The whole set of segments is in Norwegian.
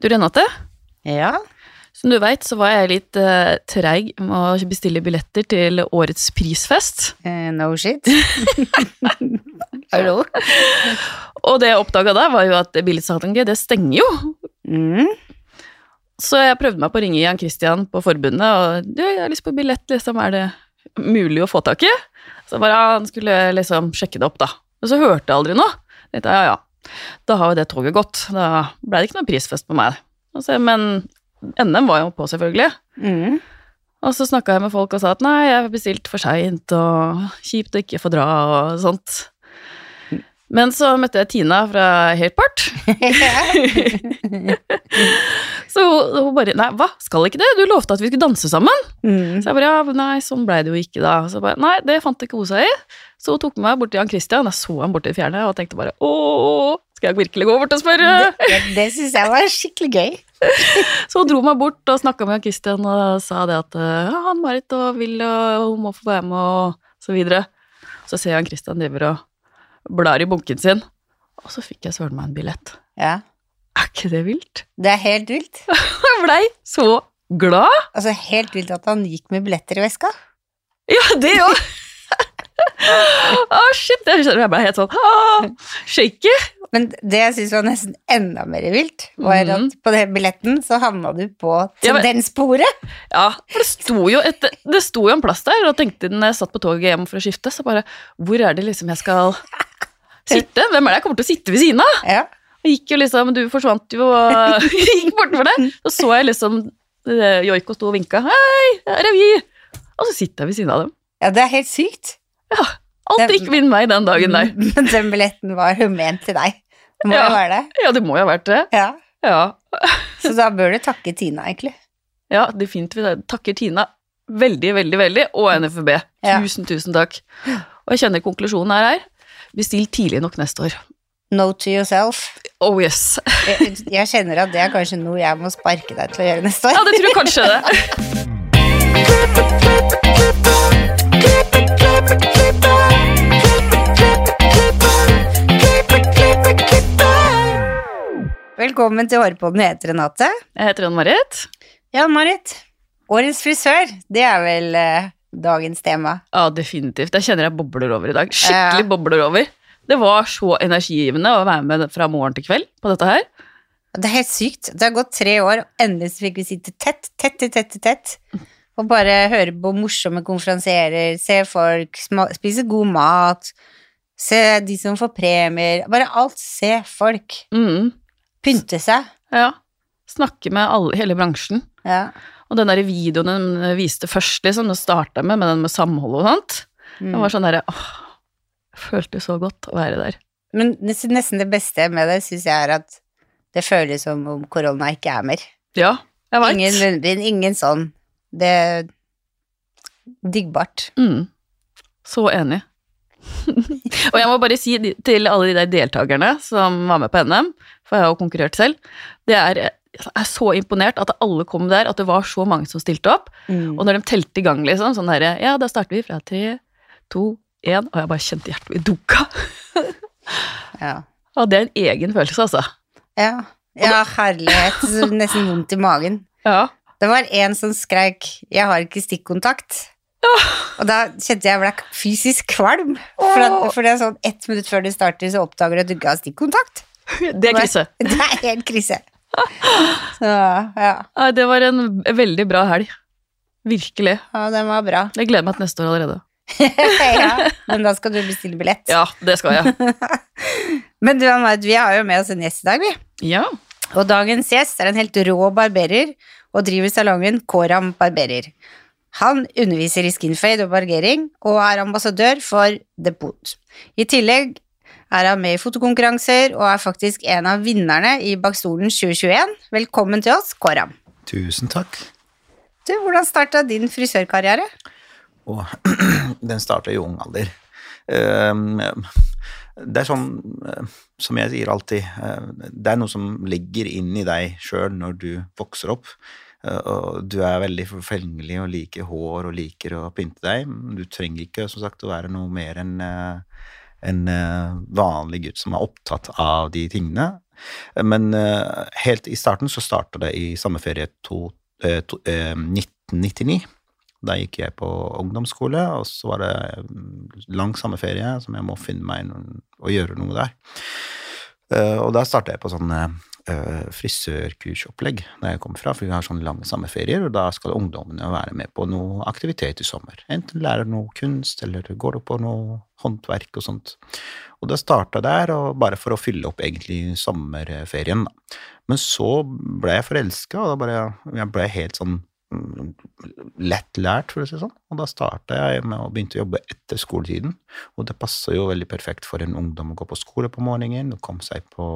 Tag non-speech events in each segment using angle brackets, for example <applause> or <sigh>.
Du Renate, Ja. som du veit så var jeg litt uh, treig med å bestille billetter til årets prisfest. Uh, no shit. <laughs> Hallo? Og det jeg oppdaga da, var jo at billettsalget det stenger jo. Mm. Så jeg prøvde meg på å ringe Jan Christian på forbundet, og du, jeg har lyst på billett, liksom, er det mulig å få tak i? Så bare, han skulle liksom sjekke det opp, da. Og så hørte jeg aldri noe. Tenkte, ja, ja, da har jo det toget gått. Da ble det ikke noe prisfest på meg. Altså, men NM var jo på, selvfølgelig. Mm. Og så snakka jeg med folk og sa at nei, jeg har bestilt for seint, og kjipt å ikke få dra, og sånt. Men så møtte jeg Tina fra Hairpart. <laughs> så hun, hun bare Nei, hva, skal ikke det? Du lovte at vi skulle danse sammen. mm. Så jeg bare ja, nei, sånn blei det jo ikke, da. Så bare nei, det fant ikke hun seg i. Så hun tok med meg bort til Jan Christian. Jeg så ham borti i fjerne og tenkte bare ååå, skal jeg virkelig gå bort og spørre? Det, det syns jeg var skikkelig gøy. <laughs> Så hun dro meg bort og snakka med Jan Christian og sa det at ja, han Marit og vil og hun må få være med og så videre. Så ser jeg Jan Christian driver og blar i bunken sin, og så fikk jeg søren meg en billett. Ja. Er ikke det vilt? Det er helt vilt. <laughs> Jeg blei så glad. Altså, helt vilt at han gikk med billetter i veska. Ja, det òg! Å, shit! Jeg ble helt sånn ah, shaky. Men det jeg syns var nesten enda mer vilt, var mm. at på den billetten så havna du på Ja, men- tendenssporet. Ja, for det sto jo, et, det sto jo en plass der, og tenkte når jeg satt på toget hjem for å skifte, så bare Hvor er det liksom jeg skal sitte? Hvem er det jeg kommer til å sitte ved siden av? Ja. Og gikk jo liksom, Du forsvant jo og <laughs> gikk bortenfor det. Så så jeg liksom eh, Joiko sto og vinka. Hei, det er vi! Og så sitter jeg ved siden av dem. ja, det er helt sykt. Ja, Alt gikk min vei den dagen der. <laughs> Men den billetten var jo ment til deg. Det må Ja. jo være det. Ja, det må jo ha vært det. Ja. Ja, <laughs> Så da bør du takke Tina, egentlig. ja definitivt. Takker Tina veldig, veldig, veldig, og NFB. Ja. Tusen, tusen takk. Og jeg kjenner konklusjonen her er bestill tidlig nok neste år. No to yourself. Oh yes. Jeg, jeg kjenner at det er kanskje noe jeg må sparke deg til å gjøre neste år. Ja, det tror jeg kanskje det. Velkommen til Hårpodden. Jeg heter Renate. Jeg heter Ann-Marit. Ja, Marit. Årets frisør, det er vel eh, dagens tema. Ja, definitivt. Jeg kjenner jeg bobler over i dag. Skikkelig Ja. bobler over. Det var så energigivende å være med fra morgen til kveld på dette her. Det er helt sykt. Det har gått tre år, og endelig fikk vi sitte tett, tett, tett, tett, tett. Og bare høre på morsomme konferansierer, se folk spise god mat, se de som får premier. Bare alt. Se folk. Mm. Pynte seg. Ja. Snakke med alle, hele bransjen. Ja. Og den der videoen den viste først, liksom, det starta med, med den med samhold og sånt. Mm. Det var sånn derre åh, jeg følte så godt å være der. Men nesten det beste med det syns jeg er at det føles som om korona ikke er mer. Ja, jeg veit. Ingen munnbind, ingen sånn. Det er diggbart. Mm. Så enig. <laughs> og jeg må bare si til alle de der deltakerne som var med på NM, for jeg har jo konkurrert selv, det er, er så imponert at alle kom der, at det var så mange som stilte opp. Mm. Og når de telte i gang, liksom, sånn derre Ja, da starter vi fra tre, to, én, og jeg bare kjente hjertet mitt dunka. <laughs> Ja. Og det er en egen følelse, altså. ja. Ja, herlighet. Nesten vondt i magen. Ja. Det var en som skreik 'jeg har ikke stikkontakt'. Og da kjente jeg ble fysisk kvalm. For, at, for det er sånn ett minutt før du starter, så oppdager du at du ikke har stikkontakt. Det er krise. Det er helt krise. Så ja. Det var en veldig bra helg. Virkelig. ja, den var bra. Jeg gleder meg til neste år allerede. <laughs> ja, men da skal du bestille billett. Ja, det skal jeg. <laughs> Men du, vi har jo med oss en gjest i dag, vi. Ja. Og dagens gjest er en helt rå barberer og driver salongen Koram Barberer. Han underviser i skinfade og bargering og er ambassadør for The Boot. I tillegg er han med i fotokonkurranser og er faktisk en av vinnerne i Bakstolen 2021. Velkommen til oss, Koram. Tusen takk. Du, hvordan starta din frisørkarriere? Og <clears throat> den starta i ung alder. Ehm, Det er sånn, eh, som jeg sier alltid, eh, det er noe som ligger inn i deg sjøl når du vokser opp. Eh, Og du er veldig forfengelig og liker hår og liker å pynte deg. Du trenger ikke som sagt å være noe mer enn en eh, vanlig gutt som er opptatt av de tingene. Men eh, helt i starten så starta det i sommerferie to, eh, to, 1999. Da gikk jeg på ungdomsskole, og så var det mm, lang sommerferie, som jeg må finne meg noen, og gjøre noe der. Og da starta jeg på sånn eh, frisørkursopplegg der jeg kom fra, for vi har sånne lange sommerferier, og da skal ungdommene være med på noe aktivitet i sommer. Enten lære noe kunst, eller går på noe håndverk og sånt. Og det starta der, og bare for å fylle opp egentlig sommerferien, da. Men så ble jeg forelska, og da bare jeg ble helt sånn mm, lettlært, for å si det sånn. Og da starta jeg med å begynne å jobbe etter skoletiden. Og det passer jo veldig perfekt for en ungdom å gå på skole på morgenen og komme seg på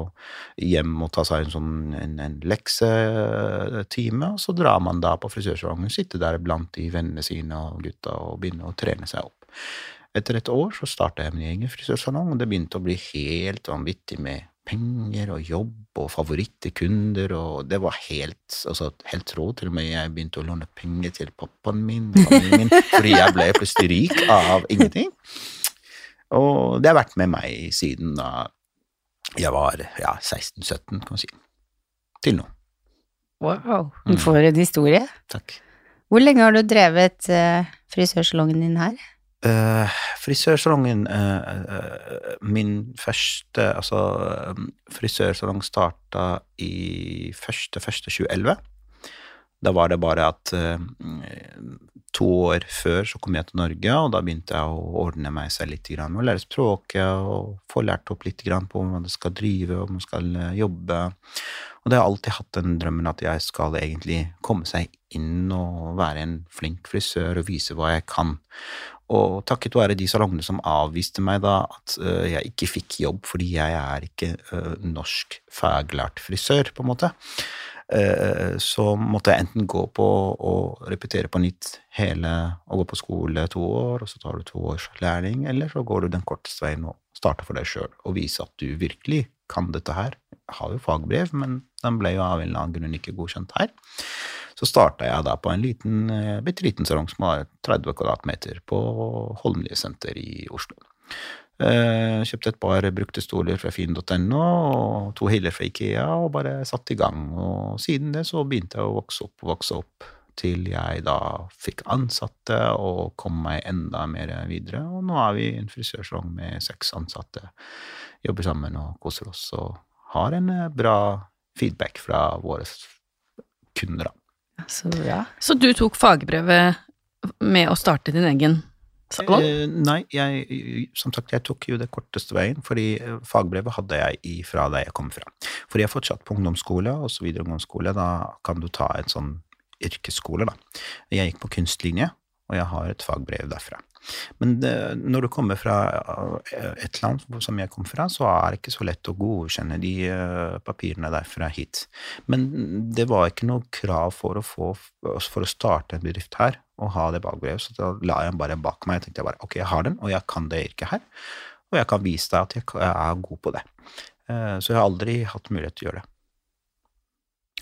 hjem og ta seg en sånn en, en leksetime, og så drar man da på frisørsalongen, sitter der blant de vennene sine og gutta og begynner å trene seg opp. Etter et år så starta jeg min egen frisørsalong, og det begynte å bli helt vanvittig med penger og jobb og favorittkunder, og det var helt, altså, helt rå. Til og med jeg begynte å låne penger til pappaen min, min, <laughs> fordi jeg ble plutselig rik av ingenting. Og det har vært med meg siden da jeg var ja, 16-17, kan man si. Til nå. Wow. Mm. For en historie. Takk. Hvor lenge har du drevet uh, frisørsalongen din her? Uh, frisørsalongen uh, uh, Min første altså um, frisørsalong starta i første, første 2011. Da var det bare at to år før så kom jeg til Norge, og da begynte jeg å ordne meg seg litt, grann, og lære språket og få lært opp litt grann på hvordan man skal drive og man skal jobbe. Og det har alltid hatt den drømmen at jeg skal egentlig komme seg inn og være en flink frisør og vise hva jeg kan. Og takket være de salongene som avviste meg da at uh, jeg ikke fikk jobb fordi jeg er ikke uh, norsk faglært frisør, på en måte, uh, så måtte jeg enten gå på og repetere på nytt hele og gå på skole to år, og så tar du to års lærling, eller så går du den korteste veien og starter for deg sjøl og viser at du virkelig kan dette her. Jeg har jo fagbrev, men den ble jo av en eller annen grunn ikke godkjent her så starta jeg da på en liten, bitte liten salong som var 30 kvadratmeter på Holmlia senter i Oslo. Kjøpte et par brukte stoler fra finn.no og to hyller fra Ikea og bare satte i gang. Og siden det så begynte jeg å vokse opp og vokse opp til jeg da fikk ansatte og kom meg enda mer videre. Og nå er vi en frisørsalong med seks ansatte. Jobber sammen og koser oss og har en bra feedback fra våre kunder. da. Så ja. Så du tok fagbrevet med å starte din egen salong? Eh, nei, jeg, som sagt, jeg tok jo det korteste veien, fordi fagbrevet hadde jeg fra der jeg kom fra. For jeg har fortsatt på ungdomsskole og så videre ungdomsskole, da kan du ta en sånn yrkesskole, da. Jeg gikk på kunstlinje, og jeg har et fagbrev derfra. Men det, når du kommer fra et land som jeg kom fra, så er det ikke så lett å godkjenne de uh, papirene derfra hit. Men det var ikke noe krav for å, få, for å starte en bedrift her og ha det bakbrevet, så da la jeg den bare bak meg. Jeg tenkte bare ok, jeg har den, og jeg kan det yrket her. Og jeg kan vise deg at jeg er god på det. Uh, så jeg har aldri hatt mulighet til å gjøre det.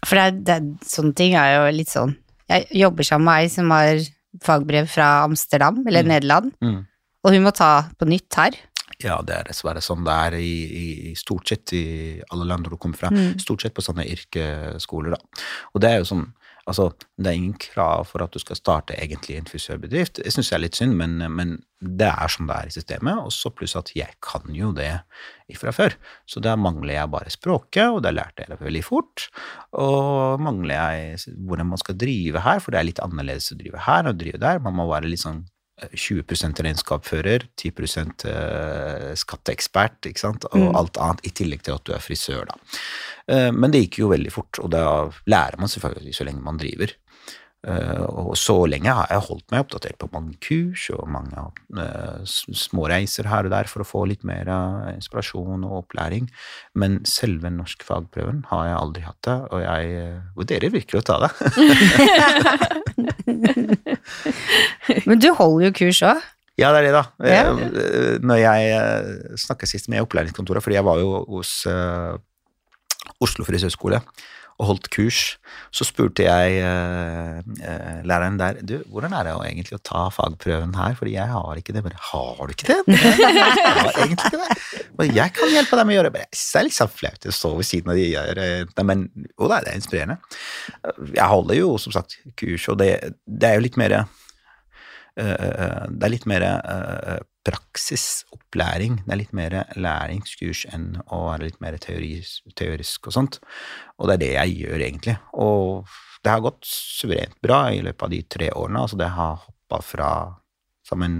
For det, det, sånne ting er jo litt sånn Jeg jobber sammen med ei som har fagbrev fra Amsterdam, eller Mm. Nederland, Mm. og hun må ta på nytt her. Ja, det er dessverre sånn det er i, i, i stort sett i alle land hvor du kommer fra. Mm. Stort sett på sånne yrkesskoler, da. Og det er jo sånn Altså, det er ingen krav for at du skal starte egentlig en frisørbedrift. Det syns jeg er litt synd, men, men det er som det er i systemet. Og så pluss at jeg kan jo det fra før. Så der mangler jeg bare språket, og det lærte jeg veldig fort. Og mangler jeg hvordan man skal drive her, for det er litt annerledes å drive her og drive der. Man må være litt sånn 20% regnskapsfører, 10 eh, skatteekspert, ikke sant, og Mm. alt annet, i tillegg til at du er frisør, da. Eh, Men det gikk jo veldig fort, og da lærer man selvfølgelig så lenge man driver. Eh, Og så lenge har jeg holdt meg oppdatert på mange kurs og mange småreiser s- her og der for å få litt mer eh, inspirasjon og opplæring. Men selve norskfagprøven har jeg aldri hatt det, og jeg eh, vurderer virkelig å ta det. <laughs> Men du holder jo kurs òg. Ja, det er det, da. Ja. Eh, Når jeg eh, snakket sist med opplæringskontoret, fordi jeg var jo hos eh, Oslo frisørskole og holdt kurs, så spurte jeg eh, eh, læreren der du, hvordan er det egentlig å ta fagprøven her, fordi jeg har ikke det. Bare, har du ikke det? <laughs> Jeg har egentlig ikke det. Men jeg kan hjelpe deg med å gjøre det. Det er sånn flaut å stå ved siden av de gjør, det, men jo da, det er inspirerende. Jeg holder jo som sagt kurs, og det, det er jo litt mer eh, det er litt mer eh, praksisopplæring. Det er litt mer læringskurs enn å være litt mer teoris, teorisk og sånt. Og det er det jeg gjør, egentlig. Og det har gått suverent bra i løpet av de tre årene. Altså, det har hoppa fra som en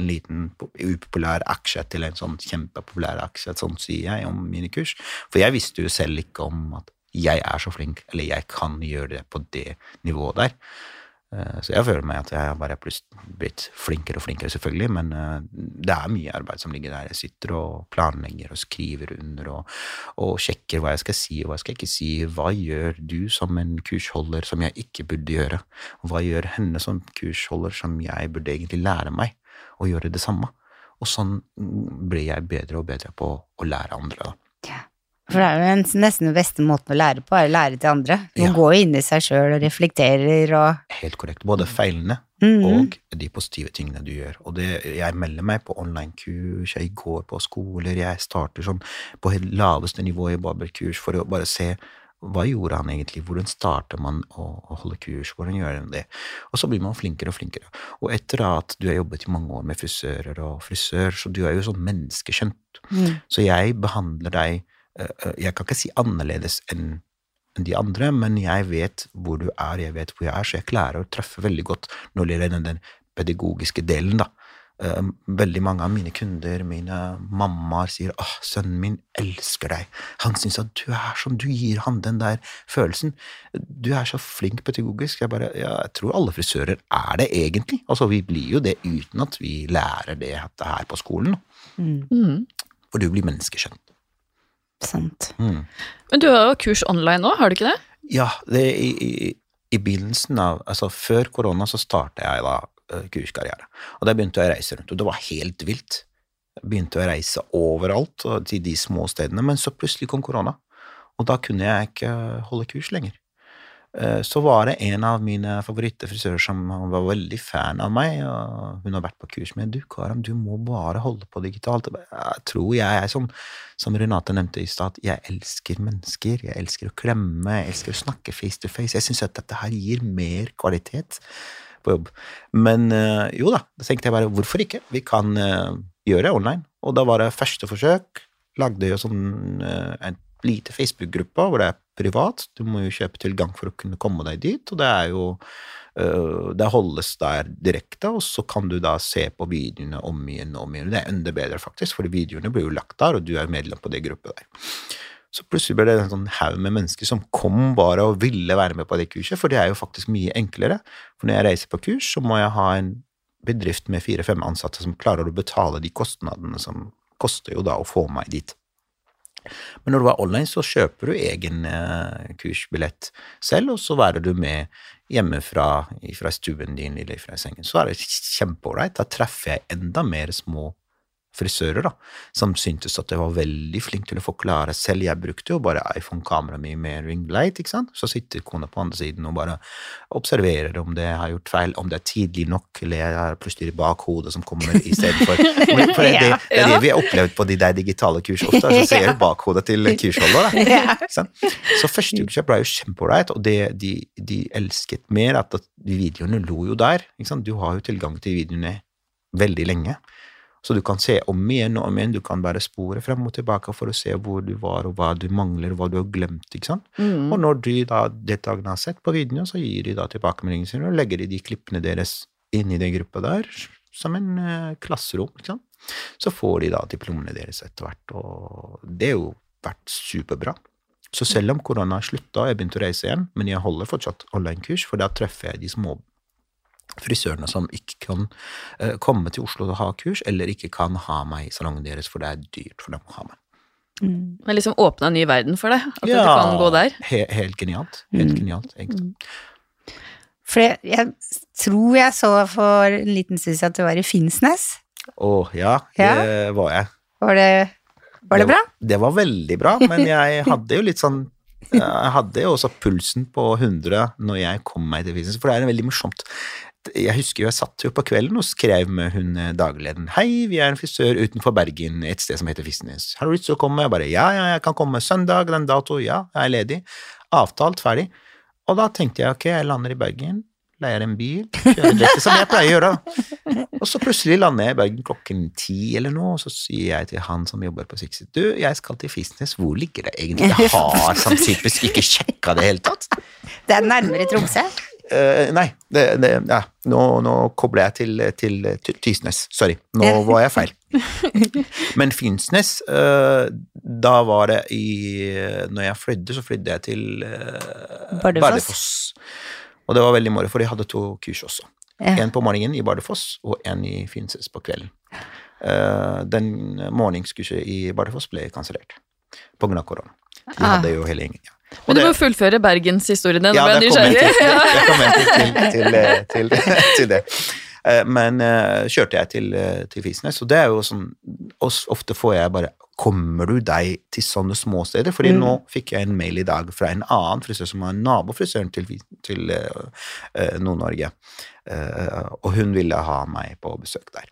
liten upopulær aksje til en sånn kjempepopulær aksje. Sånn sier jeg om mine kurs. For jeg visste jo selv ikke om at jeg er så flink, eller jeg kan gjøre det på det nivået der. Eh, så jeg føler meg at jeg har bare blitt flinkere og flinkere, selvfølgelig, men eh, det er mye arbeid som ligger der. Jeg sitter og planlegger og skriver under og, og sjekker hva jeg skal si og hva jeg skal ikke si. Hva gjør du som en kursholder som jeg ikke burde gjøre? Hva gjør henne som kursholder som jeg burde egentlig lære meg å gjøre det samme? Og sånn blir jeg bedre og bedre på å lære andre. da. For det er jo nesten den beste måten å lære på, er å lære til andre. Man ja. går inn i seg sjøl og reflekterer og Helt korrekt. Både feilene mm. og de positive tingene du gjør. Og det, jeg melder meg på online-kurs, jeg går på skoler, jeg starter sånn på helt laveste nivå i Babel-kurs for å bare se hva gjorde han egentlig, hvordan starter man å, å holde kurs, hvordan gjør han det? Og så blir man flinkere og flinkere. Og etter at du har jobbet i mange år med frisører og frisør, så du er jo sånn menneskekjent. Mm. Så jeg behandler deg jeg kan ikke si annerledes enn de andre, men jeg vet hvor du er, jeg vet hvor jeg er, så jeg klarer å treffe veldig godt når det gjelder den pedagogiske delen, da. Eh, veldig mange av mine kunder, mine mammaer, sier 'Åh, sønnen min elsker deg'. Han syns at du er som du gir han den der følelsen. Du er så flink pedagogisk. Jeg bare Ja, jeg tror alle frisører er det, egentlig. Altså, vi blir jo det uten at vi lærer det her på skolen. Mm. For du blir menneskeskjønt. Sant. Mm. Men du har jo kurs online nå, har du ikke det? Ja, det i, i, i begynnelsen av Altså før korona så starta jeg da uh, kurskarriere. Og da begynte jeg å reise rundt, og det var helt vilt. Jeg begynte å reise overalt, til de små stedene, men så plutselig kom korona. Og da kunne jeg ikke holde kurs lenger. Eh, så var det en av mine favorittfrisører som var veldig fan av meg, og hun har vært på kurs med du, Karam, du må bare holde på digitalt. Jeg tror jeg er sånn, som Renate nevnte i stad, jeg elsker mennesker, jeg elsker å klemme, jeg elsker å snakke face to face. Jeg syns at dette her gir mer kvalitet på jobb. Men eh, jo da, da tenkte jeg bare hvorfor ikke? Vi kan uh, gjøre det online. Og da var det første forsøk. Lagde jo sånn et lite Facebook-gruppe hvor det er privat. Du må jo kjøpe tilgang for å kunne komme deg dit, og det er jo uh, Det holdes der direkte, og så kan du da se på videoene om igjen og om igjen. Det er enda bedre, faktisk, for videoene blir jo lagt der, og du er medlem på det gruppet der. Så plutselig ble det en sånn haug med mennesker som kom bare og ville være med på det kurset, for det er jo faktisk mye enklere. For når jeg reiser på kurs, så må jeg ha en bedrift med fire-fem ansatte som klarer å betale de kostnadene som koster jo da å få meg dit. Men når du er online, så kjøper du egen eh, kursbillett selv, og så værer du med hjemmefra fra stuen din eller fra sengen. Så er det kjempeålreit. Da treffer jeg enda mer små frisører da, som syntes at jeg var veldig flink til å forklare selv. Jeg brukte jo bare iPhone-kameraet mitt med ringlight, ikke sant. Så sitter kona på andre siden og bare observerer om det har gjort feil, om det er tidlig nok, eller jeg har plutselig bakhodet som kommer istedenfor. <laughs> For det, det, det er det vi har opplevd på de der digitale kurs ofte, så ser <laughs> du bakhodet til kursholder. Da. Så første ukekjøp ble jo kjempeålreit, og det de, de, elsket mer, at de videoene lo jo der. ikke sant? Du har jo tilgang til videoene veldig lenge. Så du kan se om igjen og om igjen, du kan bare spore frem og tilbake for å se hvor du var, og hva du mangler, og hva du har glemt. ikke sant? Mm. Og når de da deltakerne har sett på videoen, så gir de da tilbakemeldingene sine, og legger de de klippene deres inn i den gruppa der, som en uh, klasserom. ikke sant? Så får de da diplomene deres etter hvert, og det har jo vært superbra. Så selv om korona har slutta og jeg begynte å reise igjen, men jeg holder fortsatt online-kurs, for da treffer jeg de små frisørene som ikke kan uh, komme til Oslo og ha kurs, eller ikke kan ha meg i salongen deres, for det er dyrt for dem å ha meg. Mm. Men liksom åpna en ny verden for deg? At ja, du kan gå der? He helt genialt. Helt mm. genialt, egentlig. Mm. For jeg, jeg, tror jeg så for en liten stund siden at du var i Finnsnes. Å ja, det ja. var jeg. Var det, var det, det bra? det var veldig bra, men <laughs> jeg hadde jo litt sånn Jeg hadde jo også pulsen på 100 når jeg kom meg til Finnsnes, for det er veldig morsomt. Jeg husker jo jeg satt jo på kvelden og skrev med hun dagleden daglederen. Hei, vi er en frisør utenfor Bergen, et sted som heter Fisnes. Har du lyst til å komme? Jeg bare ja, ja, jeg kan komme søndag, den dato, ja, jeg er ledig. Avtalt, ferdig. Og da tenkte jeg ok, jeg lander i Bergen, leier en bil, kjører dette som jeg pleier å gjøre. Og så plutselig lander jeg i Bergen klokken ti eller noe, og så sier jeg til han som jobber på Sixit, du, jeg skal til Fisnes, hvor ligger det egentlig? Jeg har sannsynligvis ikke sjekka det i hele tatt. Det er nærmere Tromsø. Eh, nei, det, det, ja, nå, nå kobler jeg til, til, til Tysnes. Sorry, nå var jeg feil. <laughs> Men Finnsnes, uh, da var det i Når jeg flydde, så flydde jeg til uh, Bardufoss. Og det var veldig moro, for de hadde to kurs også. Ja. En på morgenen i Bardufoss, og en i Finnsnes på kvelden. Den morgenskurset i Bardufoss ble kansellert av korona. De Ah. hadde jo hele gjengen. Ja. Men du må fullføre bergenshistorien din. ja, det kommer jeg til. <laughs> Jeg kommer til, til, til, til, <laughs> til det. Eh, Men uh, kjørte jeg til, eh, til Fisnes, og det er jo sånn Ofte får jeg bare Kommer du deg til sånne småsteder? Fordi Mm. nå fikk jeg en mail i dag fra en annen frisør som var nabofrisøren til, til eh, eh, Nord-Norge, uh, og hun ville ha meg på besøk der.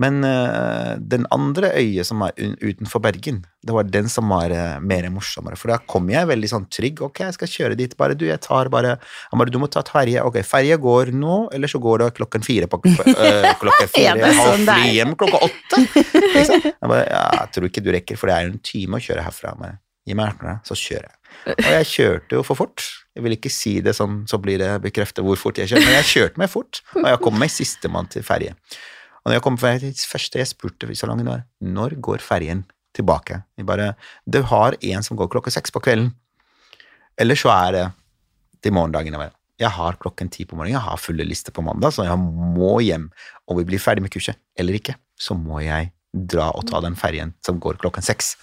Men uh, den andre øyet som er utenfor Bergen, det var den som var uh, mer morsommere. For da kom jeg veldig sånn trygg. Ok, jeg skal kjøre dit. Bare du, jeg tar bare Han bare, du må ta ferje. Ok, ferja går nå, eller så går det klokken fire på uh, <laughs> klokka fire. ja, halv sånn fly hjem klokka åtte. Liksom. <laughs> Jeg bare, ja, jeg tror ikke du rekker, for det er en time å kjøre herfra. Men gi meg hjertene, så kjører jeg. Og jeg kjørte jo for fort. Jeg vil ikke si det sånn, så blir det bekreftet hvor fort jeg kjører, men jeg kjørte meg fort, og jeg kom meg sistemann til ferje. Og når jeg kom fra det første jeg spurte i salongen var, når går ferjen tilbake? Jeg bare, du har en som går klokka seks på kvelden, eller så er det til morgendagen. Jeg har klokken ti på morgenen, jeg har fulle lister på mandag, så jeg må hjem. Om vi blir ferdig med kurset, eller ikke, så må jeg dra og ta den ferjen som går klokken seks.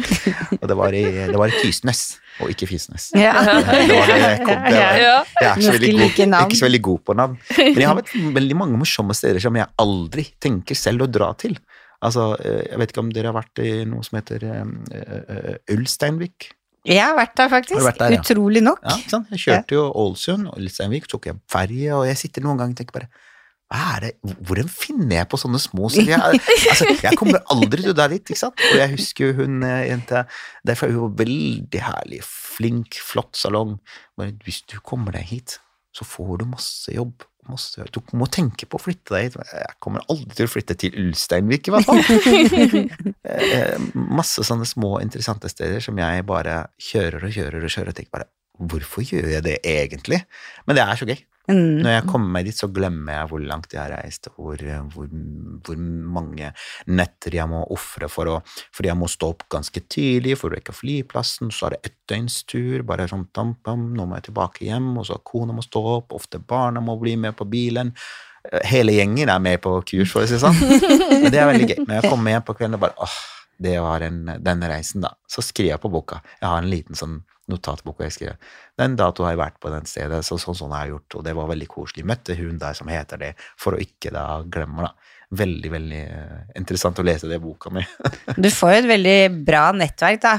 <laughs> og det var i, det var i Tysnes, og ikke Fisnes. Ja. Det var det <laughs> jeg kom er ikke så, veldig god, like jeg navn. ikke så veldig god på navn. Men jeg har vært veldig mange morsomme steder som jeg aldri tenker selv å dra til. Altså, eh, Jeg vet ikke om dere har vært i noe som heter eh, eh, Ulsteinvik? Jeg har vært der, faktisk. Vært der, ja? Utrolig nok. Ja? Jeg kjørte jo Ålesund og Ulsteinvik, tok jeg ferje, og jeg sitter noen ganger og tenker bare det, Hvordan finner jeg på sånne små? Jeg, altså, jeg kommer aldri til deg dit, ikke sant? Og jeg husker jo hun eh, jenta Derfor er hun var veldig herlig, flink, flott salong. Bare hvis du kommer deg hit, så får du masse jobb. Masse, du må tenke på å flytte deg hit. Jeg kommer aldri til å flytte til Ulsteinvik, i hvert fall. <laughs> Eh, masse sånne små, interessante steder som jeg bare kjører og kjører og kjører og tenker bare Hvorfor gjør jeg det egentlig? Men det er så gøy. Mm. Når jeg kommer meg dit, så glemmer jeg hvor langt jeg har reist, og hvor, hvor, hvor mange netter jeg må ofre for å Fordi jeg må stå opp ganske tidlig for å rekke flyplassen, så er det ettdøgnstur, bare sånn tam, tam, nå må jeg tilbake hjem, og så kona må stå opp, ofte barna må bli med på bilen. Eh, Hele gjengen er med på kurs, for å si det sånn. <laughs> Men det er veldig gøy. Når jeg kommer hjem på kvelden og bare åh, det var en, den reisen, da. Så skriver jeg på boka. Jeg har en liten sånn notatbok hvor jeg skriver den dato har jeg vært på den stedet, så sånn sånn har jeg gjort, og det var veldig koselig. Møtte hun der som heter det, for å ikke da glemme, da. Veldig, veldig eh, interessant å lese det boka mi. <laughs> Du får jo et veldig bra nettverk, da.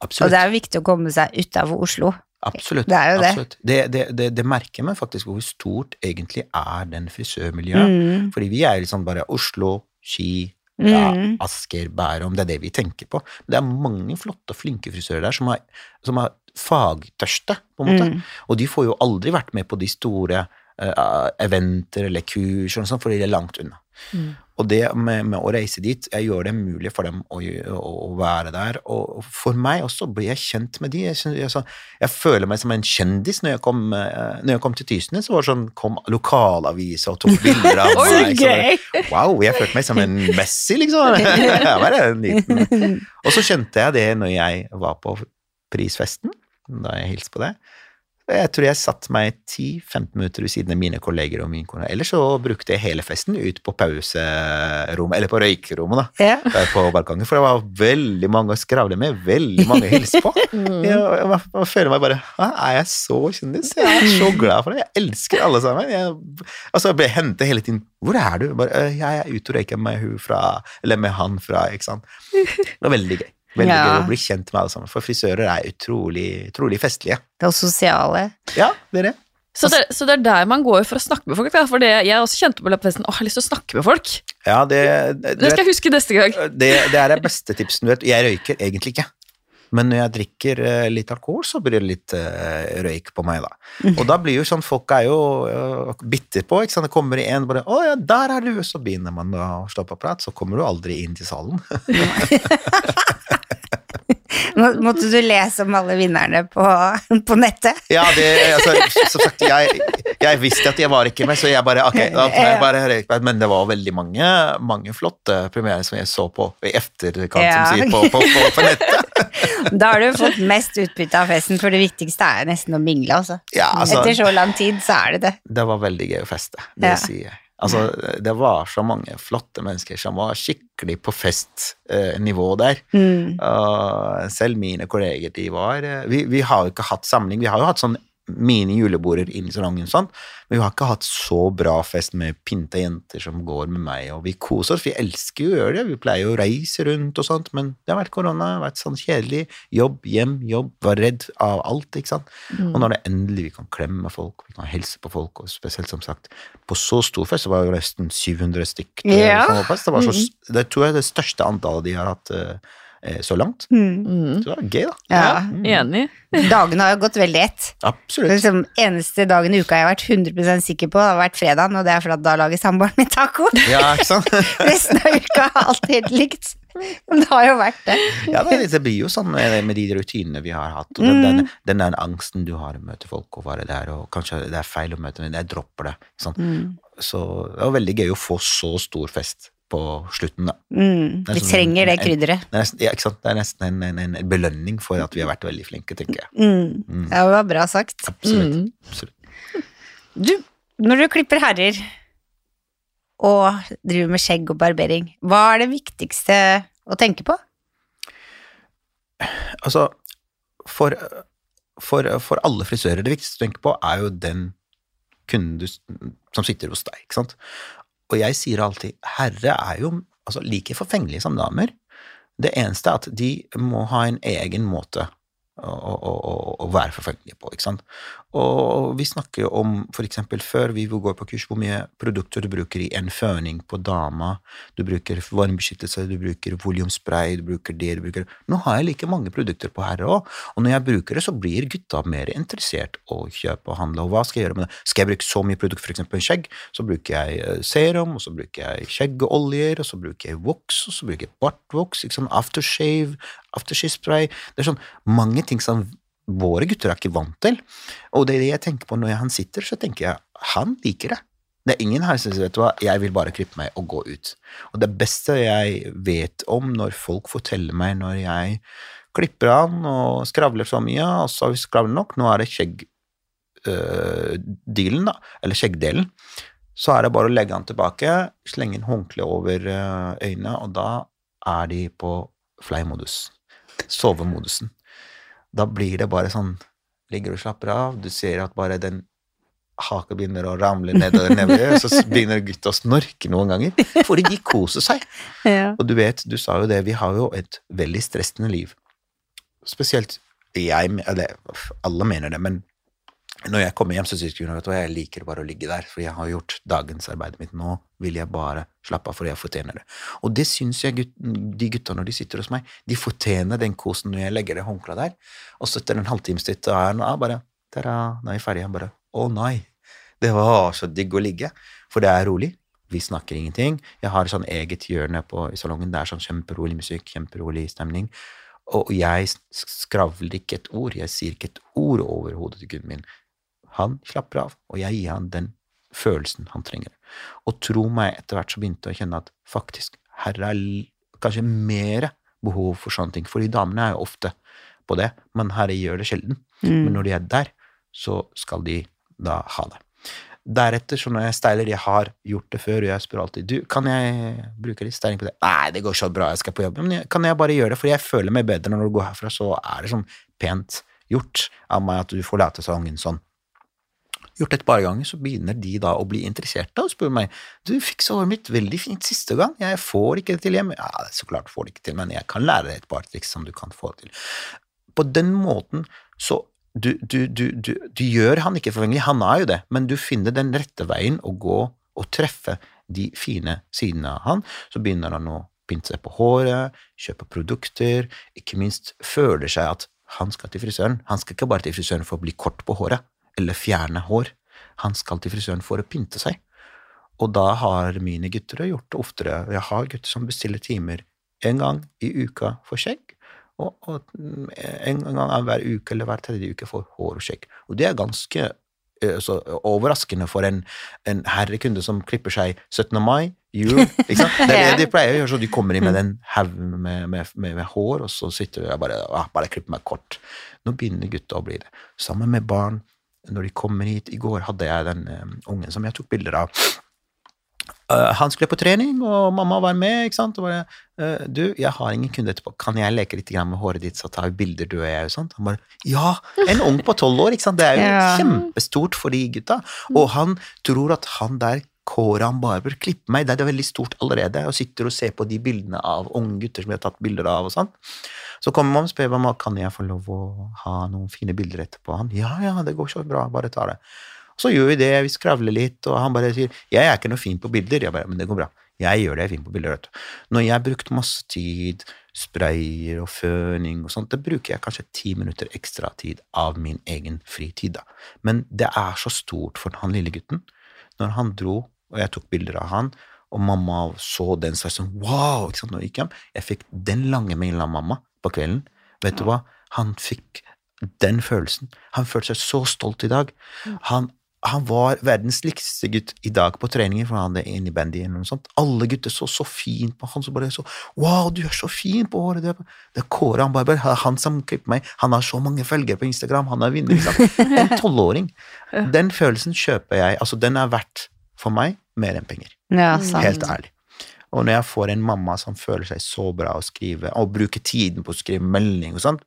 Absolutt. Og det er jo viktig å komme seg utafor Oslo. Absolutt. Det er jo det. absolutt. Det, det, det, det merker meg faktisk hvor stort egentlig er den frisørmiljøet. Mm. Fordi vi er liksom bare Oslo, Ski, ja, Mm. Asker, Bærum, det er det vi tenker på. Det er mange flotte og flinke frisører der som er, som er fagtørste, på en måte. Mm. Og de får jo aldri vært med på de store eventer eller kurs og sånt, fordi de er langt unna. Mm. Og det med, med å reise dit, jeg gjør det mulig for dem å, å, å være der. Og for meg også blir jeg kjent med de. Jeg, jeg, jeg føler meg som en kjendis når jeg kom, eh, når jeg kom til Tysnes. Så var det sånn, kom lokalaviser og tok bilder av <laughs> meg. gøy! Wow, jeg følte meg som en Messi, liksom. <laughs> Jeg var en liten. Og så kjente jeg det når jeg var på prisfesten, da jeg hilste på det. Jeg tror jeg satt meg 10-15 minutter ved siden av mine kolleger og min kone. Ellers så brukte jeg hele festen ut på pauserommet, eller på røykerommet, da. Ja. <laughs> På balkongen, for det var veldig mange å skravle med, veldig mange å hilse på. <laughs> Mm. Jeg, jeg, jeg, føler meg bare «Hæ, Er jeg så kjendis? Jeg er så glad for det. Jeg elsker alle sammen. Jeg, altså, jeg ble hentet hele tiden. Hvor er du? Bare, «Øh, jeg er ute og røyker med, hun fra, eller med han fra ikke sant? Det var veldig gøy. Veldig Ja. gøy å bli kjent med alle sammen, for frisører er utrolig, utrolig festlige. Og sosiale. Ja, det er det. Så det, så det er der man går for å snakke med folk. For det, jeg også kjente på løpefesten Å, jeg har lyst til å snakke med folk. Ja, det, det, Det skal jeg huske neste gang. det, det er det beste tipsen, du vet. Jeg røyker egentlig ikke. Men når jeg drikker eh, litt alkohol, så blir det litt eh, røyk på meg, da. Og da blir jo sånn, folk er jo uh, bitter på, ikke sant. Det kommer en bare 'Å ja, der er du', så begynner man å slå på prat, så kommer du aldri inn til salen. <laughs> Må- Måtte du lese om alle vinnerne på, på nettet? Ja, det, altså, som sagt, jeg, jeg visste at jeg var ikke med, så jeg bare, ok, da jeg bare. Men det var veldig mange, mange flotte premierer som jeg så på i efterkant, Ja. som sier, på, på, på, på nettet. <laughs> Da har du fått mest utbytte av festen, for det viktigste er nesten å mingle, altså. Ja, altså, Etter så lang tid, så er det det. det var veldig gøy å feste, det Ja. sier jeg. Altså, det var så mange flotte mennesker som var skikkelig på festnivå der. Mm. Og selv mine kolleger, de var eh, Vi, vi har jo ikke hatt samling. Vi har jo hatt sånn mini-juleborder inn i salongen, sånn, men vi har ikke hatt så bra fest med pynta jenter som går med meg, og vi koser oss. Vi elsker jo å gjøre det. Vi pleier jo å reise rundt og sånt, men det har vært korona, vært sånn kjedelig. Jobb, hjem, jobb. Var redd av alt, ikke sant. Mm. Og når det endelig vi kan klemme folk, vi kan hilse på folk, og spesielt som sagt På så stor fest så var det nesten 700 stykk. eh, Ja. Det, var så, det tror jeg er det største antallet de har hatt eh, så langt. Mm. Mm. Så det var gøy, da. Ja. Enig. Dagene har jo gått veldig ett. Absolutt. Liksom, eneste dagen i uka jeg har vært 100% sikker på, har vært fredagen, og det er fordi da lager samboeren min taco. Ja, ikke sant? <laughs> Resten av uka har alt helt likt. Men det har jo vært det. Ja, det, det blir jo sånn med, med de rutinene vi har hatt, og den, den, den der angsten du har å møte folk og være der, og kanskje det er feil å møte, men jeg dropper det. Sånn. Mm. Så det var veldig gøy å få så stor fest på slutten, da. Mm. Vi sånn trenger det krydderet. Er ja, ikke sant? Det er nesten en, en, en belønning for at vi har vært veldig flinke, tenker jeg. Mm. Mm. Ja, det var bra sagt. Absolutt. Mm. absolutt. Du, når du klipper herrer og driver med skjegg og barbering, hva er det viktigste å tenke på? Altså, for, for, for alle frisører, det viktigste å tenke på er jo den kunden du, som sitter hos deg, ikke sant? Og jeg sier alltid, herre er jo altså, like forfengelige som damer. Det eneste er at de må ha en egen måte å, å, å, å være forfengelige på, ikke sant? Og vi snakker jo om, eksempel før vi går på kurs, hvor mye produkter du bruker i en føning på dama, du bruker varmebeskyttelse, du bruker volumspray, du bruker det, du bruker Nå har jeg like mange produkter på herre òg, og når jeg bruker det, så blir gutta mer interessert å kjøpe og handle, og hva skal jeg gjøre med det? Skal jeg bruke så mye produkt, eksempel skjegg, så bruker jeg eh, serum, og så bruker jeg skjeggeoljer, og så bruker jeg voks, og så bruker jeg bartvoks, liksom aftershave, aftershave-spray, det er sånn mange ting som våre gutter er ikke vant til. Og det er det jeg tenker på når han sitter, så tenker jeg han liker det. Det er ingen her som sier vet hva, jeg vil bare klippe meg og gå ut. Og det beste jeg vet om når folk forteller meg når jeg klipper han og skravler så mye, og så har vi skravlet nok, nå er det skjeggdealen, da, eller skjeggdelen, så er det bare å legge han tilbake, slenge en håndkle over øh, øynene, og da er de på fly-modus. Sovemodusen. Da blir det bare sånn Ligger og slapper av, du ser at bare den haka begynner å ramle nedover og så begynner gutta å snorke noen ganger, fordi de koser seg. <laughs> Ja. Og du vet, du sa jo det, vi har jo et veldig stressende liv. Spesielt jeg, eller alle mener det, men når jeg kommer hjem, så syns hun at jeg liker bare å ligge der, for jeg har gjort dagens arbeid mitt. Nå vil jeg bare slappe av, for jeg fortjener det. Og det syns jeg gut, de gutta når de sitter hos meg, de fortjener den kosen når jeg legger det håndkleet der, og så etter en halvtimes tid, så er jeg bare Tada, nå er vi ferdig. Jeg bare Å nei, det var så digg å ligge, for det er rolig. Vi snakker ingenting. Jeg har sånn eget hjørne på, i salongen. Det er sånn kjemperolig musikk, kjemperolig stemning. Og jeg skravler ikke et ord. Jeg sier ikke et ord over hodet til kunden min. Han slapper av, og jeg gir han den følelsen han trenger. Og tro meg, etter hvert så begynte jeg å kjenne at faktisk, her er kanskje mer behov for sånne ting. Fordi damene er jo ofte på det, men herre gjør det sjelden. Men Mm. når de er der, så skal de da ha det. Deretter, så når jeg steiler, jeg har gjort det før, og jeg spør alltid du, kan jeg bruke litt steiling på det. Nei, det går så bra, jeg skal på jobb. Men jeg, kan jeg bare gjøre det, for jeg føler meg bedre når du går herfra, så er det sånn pent gjort av meg at du får forlater salongen sånn. Gjort et par ganger, så begynner de da å bli interesserte og spør meg du fiksa håret mitt veldig fint siste gang, jeg får ikke det til hjemme. Ja, så klart får det ikke til, men jeg kan lære deg et par triks som du kan få det til. På den måten så du, du, du, du, gjør han ikke forfengelig, han er jo det, men du finner den rette veien å gå og treffe de fine sidene av han, så begynner han å pynte seg på håret, kjøpe produkter, ikke minst føler seg at han skal til frisøren. Han skal ikke bare til frisøren for å bli kort på håret, eller fjerne hår. Han skal til frisøren for å pynte seg. Og da har mine gutter gjort det oftere. Jeg har gutter som bestiller timer en gang i uka for skjegg, og, og en gang hver uke eller hver tredje uke for hår og skjegg. Og det er ganske så overraskende for en, en herrekunde som klipper seg 17. mai, jul ikke sant? Det er det de pleier å gjøre, så de kommer inn med den haug med, med, med, med, hår, og så sitter jeg bare og bare klipper meg kort. Nå begynner gutta å bli det. Sammen med barn. Når de kommer hit I går hadde jeg den um, ungen som jeg tok bilder av. Uh, han skulle på trening, og mamma var med. ikke sant? Og bare, uh, 'Du, jeg har ingen kunde etterpå. Kan jeg leke litt med håret ditt, så tar vi bilder, du og jeg?' Og sånt. Han bare 'Ja!' En ung på tolv år. ikke sant? Det er jo <laughs> ja. kjempestort for de gutta. Og han tror at han der Koran Barber klippe meg. Det er veldig stort allerede. Og sitter og ser på de bildene av unge gutter som jeg har tatt bilder av. og sånn. Så kommer man og spør om, kan jeg få lov å ha noen fine bilder etterpå. Han ja, ja, det går så bra, bare ta det. Så gjør vi det, vi skravler litt, og han bare sier jeg er ikke noe fin på bilder. Jeg bare, men det går bra. Jeg gjør det jeg er fin på bilder. vet du. Når jeg har brukt masse tid, sprayer og føning og sånt, det bruker jeg kanskje ti minutter ekstra tid av min egen fritid. da. Men det er så stort for han lille gutten. Når han dro, og jeg tok bilder av han, og mamma så den, så sånn wow! ikke sant, nå gikk hjem. Jeg fikk den lange mailen av mamma på kvelden. Vet du hva? Han fikk den følelsen. Han følte seg så stolt i dag. Han han var verdens likeste gutt i dag på treninger, for han hadde innebandy eller noe sånt. Alle gutter så så fint på han, så bare så Wow, du er så fin på håret! Det det er Kåre han Barber, han som klipper meg. Han har så mange følgere på Instagram, han er vinner. Liksom. En tolvåring. Den følelsen kjøper jeg. Altså, den er verdt for meg mer enn penger. Ja, Helt ærlig. Og når jeg får en mamma som føler seg så bra å skrive, og bruker tiden på å skrive melding og sånt,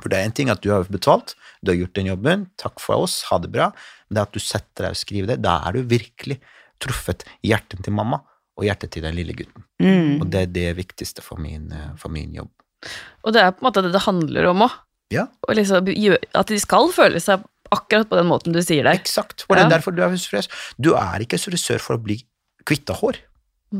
for det er en ting at du har betalt, du har gjort den jobben, takk for oss, ha det bra, men det at du setter deg og skriver det, da er du virkelig truffet hjertet til mamma og hjertet til den lille gutten. Mm. Og det er det viktigste for min, eh, for min, jobb. Og det er på en måte det det handler om òg. Ja. Liksom, at de skal føle seg akkurat på den måten du sier det. Eksakt. Og det er ja. derfor du er frisør. Du er ikke frisør for å bli kvitt hår.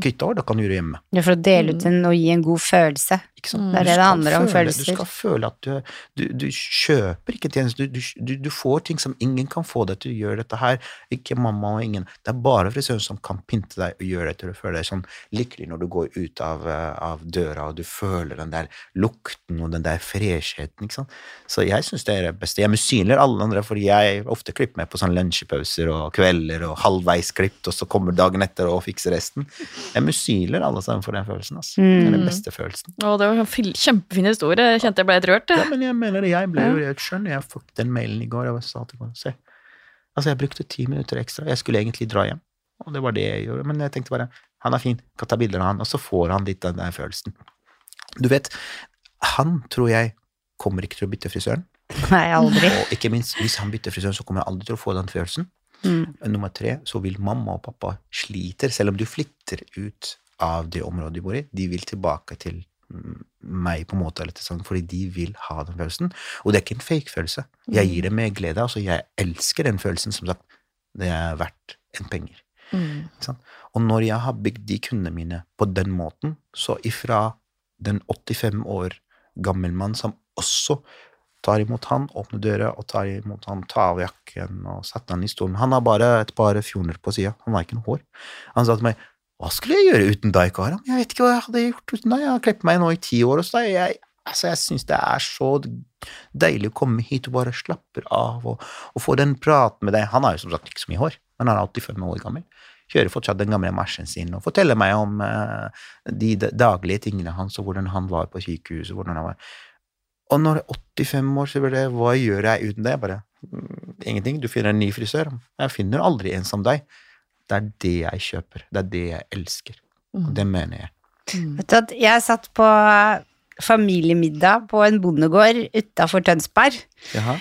Kvitt hår, det kan du gjøre hjemme. Ja, for å dele ut en og gi en god følelse. Mm. Det er det det handler om, følelser. Du skal føle at du, du, du kjøper ikke tjenester, du, du, får ting som ingen kan få deg til å gjøre dette her. Ikke mamma og ingen. Det er bare frisøren som kan pynte deg og gjøre deg til å føle deg sånn lykkelig når du går ut av, eh, av døra og du føler den der lukten og den der fresheten, ikke sant? Så jeg syns det er det beste. Jeg misunner alle andre, fordi jeg ofte klipper meg på sånn lunsjpauser og kvelder og halvveis klipt, og så kommer dagen etter og fikser resten. Jeg misunner alle sammen for den følelsen. Altså. Det er den mm. beste følelsen. Å, det var en kjempefin historie. Jeg kjente jeg ble helt rørt. Ja, men jeg mener det. Jeg ble jo helt skjønn. Jeg fikk den mailen i går. Jeg sa til henne, se. Altså, jeg brukte ti minutter ekstra. Jeg skulle egentlig dra hjem, og det var det jeg gjorde. Men jeg tenkte bare, han er fin, kan ta bilder av han, og så får han litt av den følelsen. Du vet, han tror jeg kommer ikke til å bytte frisøren. Nei, aldri. Og ikke minst, hvis han bytter frisøren, så kommer jeg aldri til å få den følelsen. Mm. Nummer tre, så vil mamma og pappa sliter, selv om du flytter ut av det området du bor i. De vil tilbake til meg, på en måte, sånn, fordi de vil ha den følelsen. Og det er ikke en fake følelse. Jeg gir det med glede. altså Jeg elsker den følelsen. Som sagt, det er verdt en penger. Mm. Og når jeg har bygd de kundene mine på den måten, så ifra den 85 år gammel mann som også tar imot han, åpner døra og tar imot han, tar av jakken og setter han i stolen Han har bare et par fjoner på sida. Han har ikke noe hår. Han sa til meg hva skulle jeg gjøre uten deg, Karam? Jeg vet ikke hva jeg hadde gjort uten deg. Jeg har klippet meg nå i ti år hos deg. Jeg, altså, jeg syns det er så deilig å komme hit og bare slappe av og, og, få den praten med deg. Han har jo som sagt ikke så mye hår, men han er 85 år gammel. Kjører fortsatt den gamle marsjen sin og forteller meg om uh, de daglige tingene hans og hvordan han var på sykehuset. hvordan han var. Og når jeg er 85 år, så blir det hva gjør jeg uten det? Bare mm, ingenting. Du finner en ny frisør. Jeg finner aldri en som deg. Det er det jeg kjøper. Det er det jeg elsker. Og det mener jeg. Mm. Vet du at jeg satt på familiemiddag på en bondegård utafor Tønsberg. Jaha.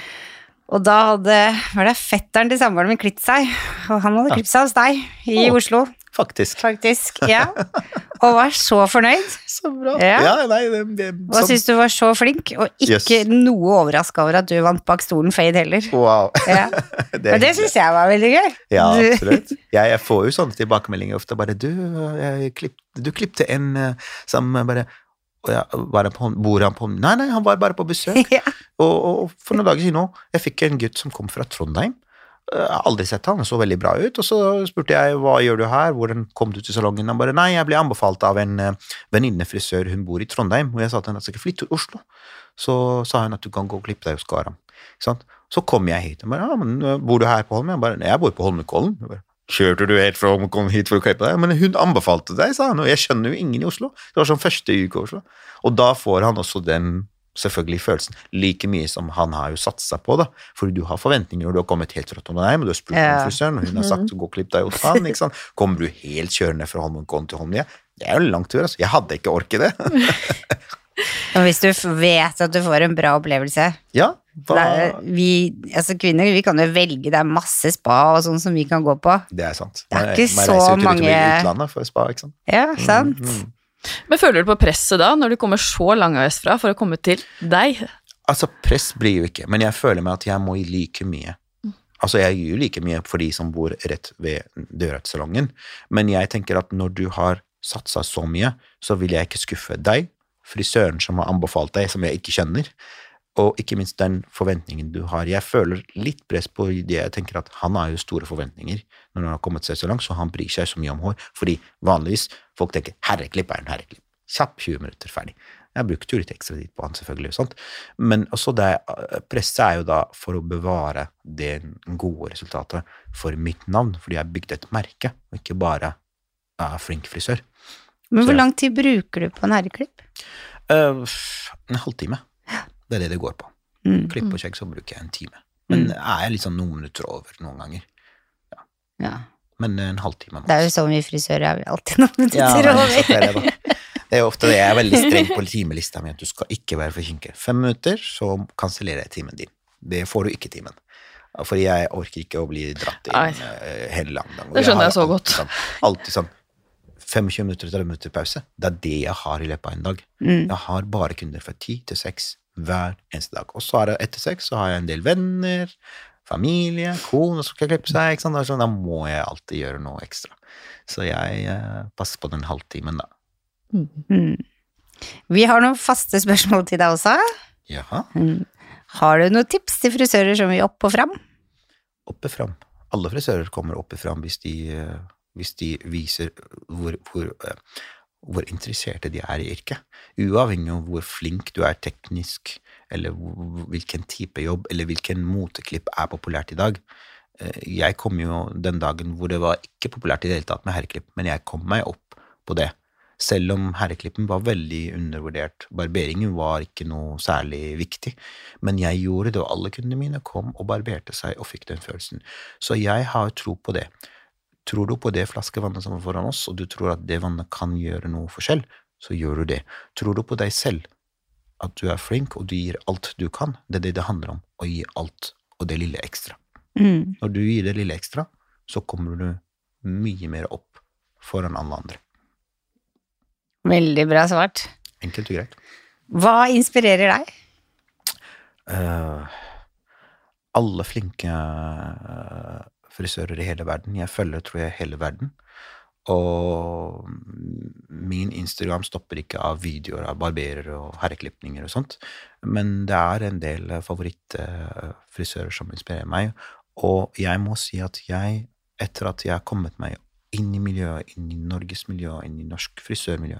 Og da hadde var det fetteren til samboeren min klitt seg, og han hadde klippet seg hos deg i Å. Oslo, Faktisk. faktisk. Ja. Og var så fornøyd. <laughs> Så bra. Ja. Ja, nei, det, det, Og sånn- syntes du var så flink, og ikke Yes. noe overraska over at du vant bak stolen fade heller. Wow. <laughs> Ja. <laughs> det, Men det syns jeg var veldig gøy. Ja, absolutt. Jeg, jeg får jo sånne tilbakemeldinger ofte. Bare du, klipp, du klippte en eh, som bare jeg, var han på, Bor han på Nei, nei, han var bare på besøk. Ja. Og, og for noen dager siden òg, jeg fikk en gutt som kom fra Trondheim. Eh, Jeg har aldri sett han, så veldig bra ut. Og så spurte jeg hva gjør du her, hvordan kom du til salongen? Han bare nei, jeg ble anbefalt av en uh, venninnefrisør, hun bor i Trondheim. Og jeg sa til henne at jeg skal flytte til Oslo. Så sa hun at du kan gå og klippe deg hos Garam. Så kom jeg hit. og bare, ja, men eh, Bor du her på Holmen? Jeg bare, «Nei, jeg bor på Holmenkollen. Kjørte du helt fra Holmenkollen hit for å klippe deg? Men hun anbefalte deg, sa han, og jeg skjønner jo ingen i Oslo. Det var sånn første uke i Oslo. Og da får han også den selvfølgelig følelsen like mye som han har jo satsa på, da. Fordi du har forventninger, og du har kommet helt fra Trondheim, og du har spurt Ja. om frisøren, og hun har sagt gå og klipp deg hos han, ikke sant. <laughs> Kommer du helt kjørende fra Holmenkollen til Holmlia? Det er jo en lang tur, altså. Jeg hadde ikke orket det. <laughs> Hvis du vet at du får en bra opplevelse ja. da... er, vi, altså Kvinner vi kan jo velge, det er masse spa og sånn som vi kan gå på. Det er sant. Det er ikke man så reiser jo til mange- utlandet for spa, ikke sant. Ja, sant? Mm. Men føler du på presset da, når du kommer så langveisfra for å komme til deg? Altså, press blir jo ikke, men jeg føler meg at jeg må gi like mye. Altså, jeg gir jo like mye for de som bor rett ved døra til salongen, men jeg tenker at når du har satsa så mye, så vil jeg ikke skuffe deg, frisøren som har anbefalt deg, som jeg ikke kjenner, og ikke minst den forventningen du har. Jeg føler litt press på det jeg tenker at han har jo store forventninger når han har kommet seg så langt, så han bryr seg så mye om hår, fordi vanligvis folk tenker herreklipp er en herreklipp. Kjapp 20 minutter, ferdig. Jeg brukte jo litt ekstra tid på han, selvfølgelig, og sånt. men også det presset er jo da for å bevare det gode resultatet for mitt navn, fordi jeg har bygd et merke, og ikke bare er flink frisør. Men hvor lang tid bruker du på en herreklipp? Uh, en halvtime. Det er det det går på. Mm. Klipp og skjegg, så bruker jeg en time. Men er jeg litt sånn noen minutter over noen ganger. Ja. Men en halvtime. Det er jo så mye frisører, er vi alltid noen minutter Ja, over. det, er <laughs> det, er jo ofte det jeg er veldig streng på timelista mi, at du skal ikke være forsinket. Fem minutter, så kansellerer jeg timen din. Det får du ikke timen. For jeg orker ikke å bli dratt inn Nei. eh, hele lang dag. Det skjønner har jeg så godt. Sånn, alltid sånn 25 minutter, 30 minutter pause. Det er det jeg har i løpet av en dag. Mm. Jeg har bare kunder fra 10 til 6 hver eneste dag. Og så er det etter sex så har jeg en del venner, familie, kone som skal klippe seg. Ikke sant? Da sånn, Da må jeg alltid gjøre noe ekstra. Så jeg eh, passer på den halvtimen, da. Mm. Vi har noen faste spørsmål til deg også. Jaha. Mm. Har du noen tips til frisører som vil opp og fram? og fram. Alle frisører kommer oppe fram hvis de, eh, hvis de viser hvor, hvor, eh, hvor interesserte de er i yrket. Uavhengig av hvor flink du er teknisk, eller hvilken type jobb, eller hvilken moteklipp er populært i dag. Eh, Jeg kom jo den dagen hvor det var ikke populært i det hele tatt med herreklipp, men jeg kom meg opp på det. Selv om herreklippen var veldig undervurdert. Barberingen var ikke noe særlig viktig. Men jeg gjorde det, og alle kundene mine kom og barberte seg og fikk den følelsen. Så jeg har tro på det. Tror du på det flaskevannet som er foran oss, og du tror at det vannet kan gjøre noe forskjell, så gjør du det. Tror du på deg selv, at du er flink og du gir alt du kan, det er det det handler om, å gi alt og det lille ekstra. Mm. Når du gir det lille ekstra, så kommer du mye mer opp foran alle andre. Veldig bra svart. Enkelt og greit. Hva inspirerer deg? Uh, alle flinke eh, frisører i hele verden. Jeg følger, tror jeg, hele verden. Og min Instagram stopper ikke av videoer av barberere og herreklipninger og sånt. Men det er en del favorittfrisører som inspirerer meg. Og jeg må si at jeg, etter at jeg har kommet meg inn i miljøet, inn i Norges miljø, inn i norsk frisørmiljø,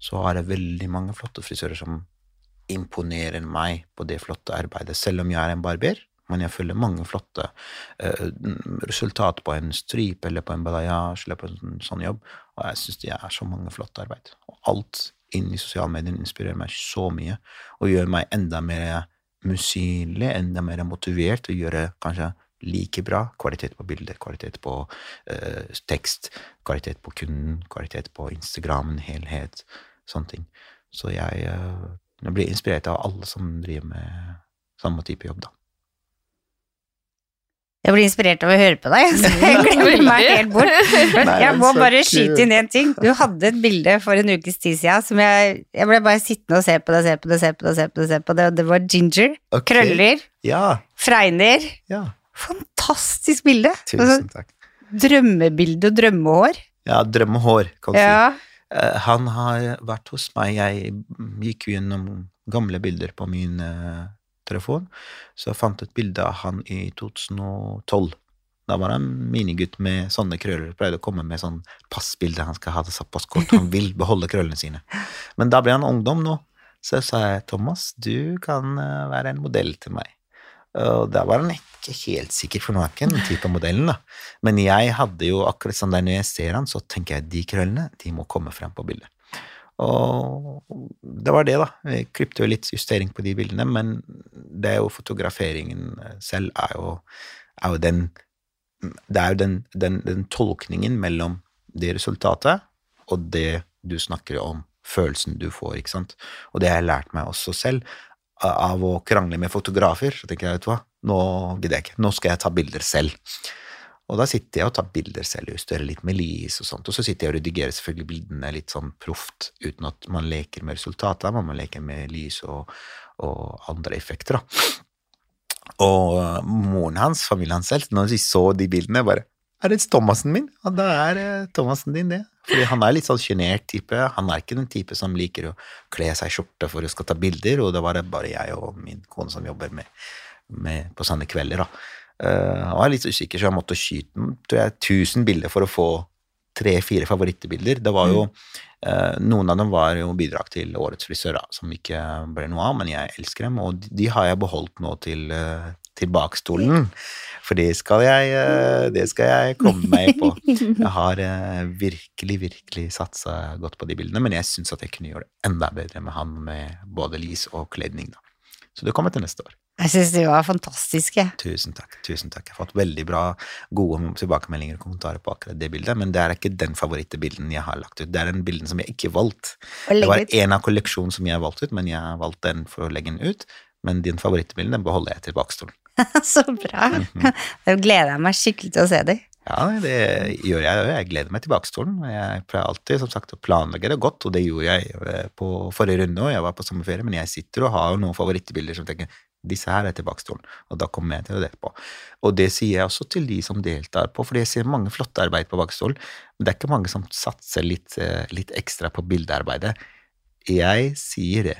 så er det veldig mange flotte frisører som imponerer meg på det flotte arbeidet, selv om jeg er en barber. Men jeg følger mange flotte uh, resultat på en stryp eller på en balayage eller på en sånn, sånn jobb, og jeg syns det er så mange flotte arbeid. Og alt inni sosiale medier inspirerer meg så mye, og gjør meg enda mer musynlig, enda mer motivert til å gjøre kanskje like bra. Kvalitet på bilder, kvalitet på uh, tekst, kvalitet på kunden, kvalitet på Instagramen, helhet, sånne ting. Så jeg, uh, jeg blir inspirert av alle som driver med samme type jobb, da. Jeg blir inspirert av å høre på deg, <laughs> så jeg glemmer meg helt bort. <laughs> Jeg må bare skyte inn én ting. Du hadde et bilde for en ukes tid siden som jeg Jeg ble bare sittende og se på det, se på det, se på det, se på det, se på det, og det var ginger. okay. Krøller. Ja, Fregner. ja. Fantastisk bilde. Altså, Tusen takk. drømmebilde og drømmehår. Ja, drømmehår, kan du. Ja. si. Han har vært hos meg. Jeg gikk gjennom gamle bilder på min eh, telefon, så jeg fant et bilde av han i 2012. Da var han minigutt med sånne krøller. Pleide å komme med sånn passbilde. Han skal ha til passkort. Han vil <laughs> beholde krøllene sine. Men da ble han ungdom nå. Så jeg sa jeg, Thomas, du kan eh, være en modell til meg. Og da var han ikke helt sikker, for nå er ikke den type modellen, da. Men jeg hadde jo akkurat sånn der når jeg ser han, så tenker jeg de krøllene, de må komme frem på bildet. Og det var det, da. Jeg klippte jo litt justering på de bildene, men det er jo fotograferingen selv er jo, er jo den Det er jo den, den, den tolkningen mellom det resultatet og det du snakker om, følelsen du får, ikke sant. Og det har jeg lært meg også selv, av å krangle med fotografer. Så tenker jeg, vet du hva, nå gidder jeg ikke, nå skal jeg ta bilder selv. Og da sitter jeg og tar bilder selv, justerer litt med lys og sånt, og så sitter jeg og redigerer selvfølgelig bildene litt sånn proft, uten at man leker med resultatet, men man leker med lys og, og andre effekter, da. Og uh, moren hans, familien hans selv, når de så de bildene, bare Er det Thomassen min? Ja, da er uh, Thomassen din, det. Fordi han er litt sånn sjenert type. Han er ikke den type som liker å kle seg i skjorte for å skal ta bilder, og det var det bare jeg og min kone som jobber med, med på sånne kvelder, da. Uh, han var litt usikker, så jeg måtte skyte tror jeg, 1000 bilder for å få tre-fire favorittbilder. Det var jo eh, Noen av dem var jo bidrag til Årets frisør, som ikke ble noe av, men jeg elsker dem, og de, har jeg beholdt nå til, eh, til bakstolen. For det skal jeg eh, Det skal jeg komme meg på. <laughs> Jeg har eh, virkelig, virkelig satsa godt på de bildene, men jeg syns at jeg kunne gjøre det enda bedre med han med både lys og kledning, da. Så det kommer til neste år. Jeg syns de var fantastiske. Tusen takk. tusen takk. Jeg har fått veldig bra, gode tilbakemeldinger og kommentarer på akkurat det bildet, men det er ikke den favorittbilden jeg har lagt ut. Det er den bilden som jeg ikke valgte. Det var en av kolleksjonen som jeg valgte ut, men jeg har valgt den for å legge den ut. Men din favorittbilde den beholder jeg til bakstolen. <laughs> Så bra. Mhm. <laughs> Da gleder jeg meg skikkelig til å se dem. Ja, det gjør jeg òg. Jeg gleder meg til bakstolen. Jeg pleier alltid som sagt, å planlegge det godt, og det gjorde jeg eh, på forrige runde òg. Jeg var på sommerferie, men jeg sitter og har noen favorittbilder som tenker disse her er til bakstolen, og da kommer jeg til å dele på. Og det sier jeg også til de som deltar på, for jeg ser mange flotte arbeid på bakstolen, men det er ikke mange som satser litt, eh, litt ekstra på bildearbeidet. Jeg sier det.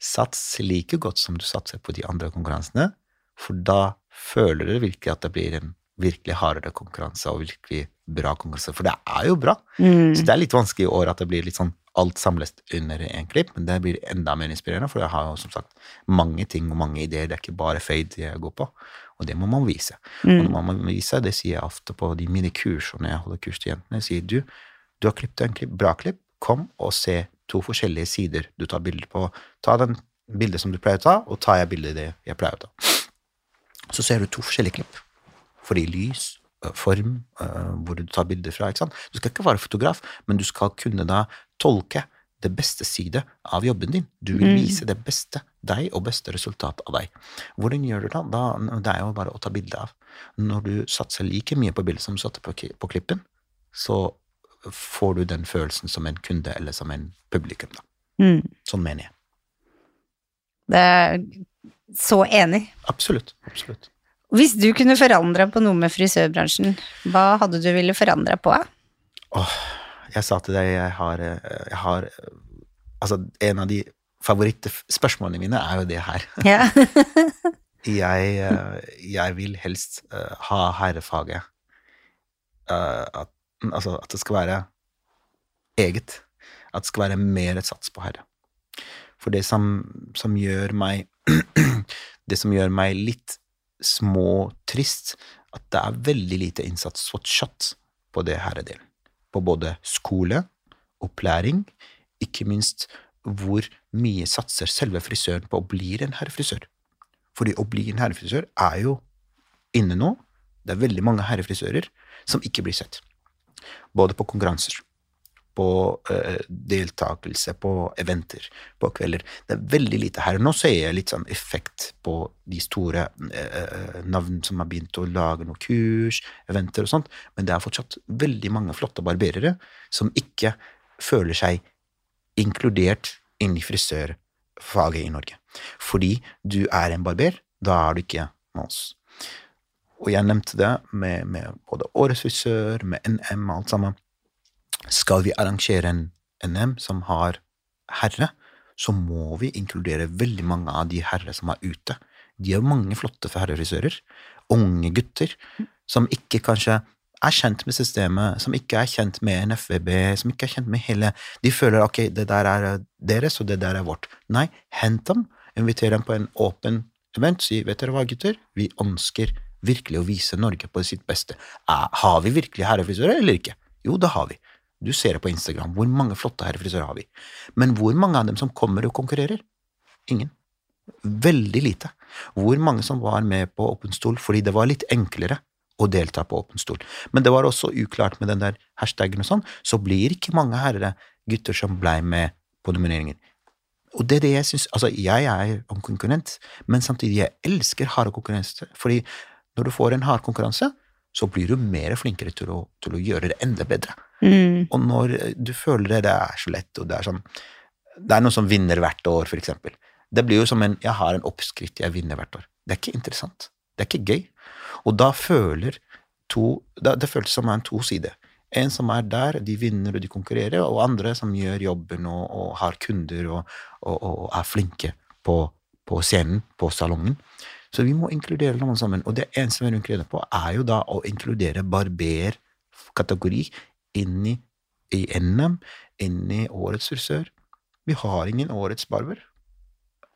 Sats like godt som du satser på de andre konkurransene, for da føler du virkelig at det blir en virkelig hardere konkurranse og virkelig bra konkurranse, for det er jo bra. Mm. Så det er litt vanskelig i år at det blir litt sånn alt samles under én klipp, men det blir enda mer inspirerende, for jeg har jo som sagt mange ting og mange ideer, det er ikke bare fade jeg går på, og det må man vise. Og Mm. når man må vise, det sier jeg ofte på de mine og når jeg holder kurs til jentene, jeg sier du, du har klippet en klipp, bra klipp, kom og se to forskjellige sider du tar bilder på. Ta den bildet som du pleier å ta, og tar jeg bildet det jeg pleier å ta. Så ser du to forskjellige klipp. Fordi lys, form, øh, hvor du tar bilder fra. Du skal ikke være fotograf, men du skal kunne da tolke det beste side av jobben din. Du vil Mm. vise det beste deg og beste resultat av deg. Hvordan gjør du det? da? Det er jo bare å ta bilde av. Når du satser like mye på bildet som du satte på, på klippen, så får du den følelsen som en kunde eller som en publikum. Da. Mm. Sånn mener jeg. Det er så enig. Absolutt. absolutt. Hvis du kunne forandra på noe med frisørbransjen, hva hadde du ville forandra på? Åh, jeg sa til deg, jeg har, jeg har Altså, en av de favorittspørsmålene mine er jo det her. Ja. <laughs> Jeg, eh, jeg vil helst eh, ha herrefaget. Eh, at, altså at det skal være eget. At det skal være mer et sats på herre. For det som, som gjør meg <clears throat> Det som gjør meg litt småtrist, at det er veldig lite innsats fortsatt på det herredelen. På både skole, opplæring, ikke minst hvor mye satser selve frisøren på å bli en herrefrisør. Fordi å bli en herrefrisør er jo inne nå. Det er veldig mange herrefrisører som ikke blir sett. Både på konkurranser, på eh, deltakelse på eventer på kvelder. Det er veldig lite her. Nå ser jeg litt sånn effekt på de store eh, navn som har begynt å lage noen kurs, eventer og sånt, men det er fortsatt veldig mange flotte barberere som ikke føler seg inkludert inn i frisørfaget i Norge. Fordi du er en barber, da er du ikke med oss. Og jeg nevnte det med, med både Årets frisør, med NM og alt sammen. Skal vi arrangere en NM som har herre, så må vi inkludere veldig mange av de herre som er ute. De er mange flotte herrefrisører. Unge gutter som ikke kanskje er kjent med systemet, som ikke er kjent med NFVB, som ikke er kjent med hele De føler ok, det der er deres, og det der er vårt. Nei, hent dem, inviter dem på en åpen event, si vet dere hva, gutter, vi ønsker virkelig å vise Norge på sitt beste. Har vi virkelig herrefrisører eller ikke? Jo, det har vi. Du ser det på Instagram. Hvor mange flotte herrefrisører har vi? Men hvor mange av dem som kommer og konkurrerer? Ingen. Veldig lite. Hvor mange som var med på Åpen stol fordi det var litt enklere å delta på Åpen stol. Men det var også uklart med den der hashtagen og sånn, så blir ikke mange herre gutter som blei med på nomineringen. Og det er det jeg syns Altså, jeg er en konkurrent, men samtidig jeg elsker harde konkurranser. fordi når du får en hard konkurranse, så blir du mer flinkere til å, til å gjøre det enda bedre. Mm. Og når du føler det, det er så lett, og det er sånn Det er noe som vinner hvert år, for eksempel. Det blir jo som en Jeg har en oppskrift jeg vinner hvert år. Det er ikke interessant. Det er ikke gøy. Og da føler to Det føles som en toside. En som er der, de vinner og de konkurrerer, og andre som gjør jobben og, og har kunder og, og, og, er flinke på, på scenen, på salongen. Så vi må inkludere noen sammen. Og det eneste vi er på, er jo da å inkludere barberkategori inn i, i NM, inn i Årets frisør. Vi har ingen Årets barber.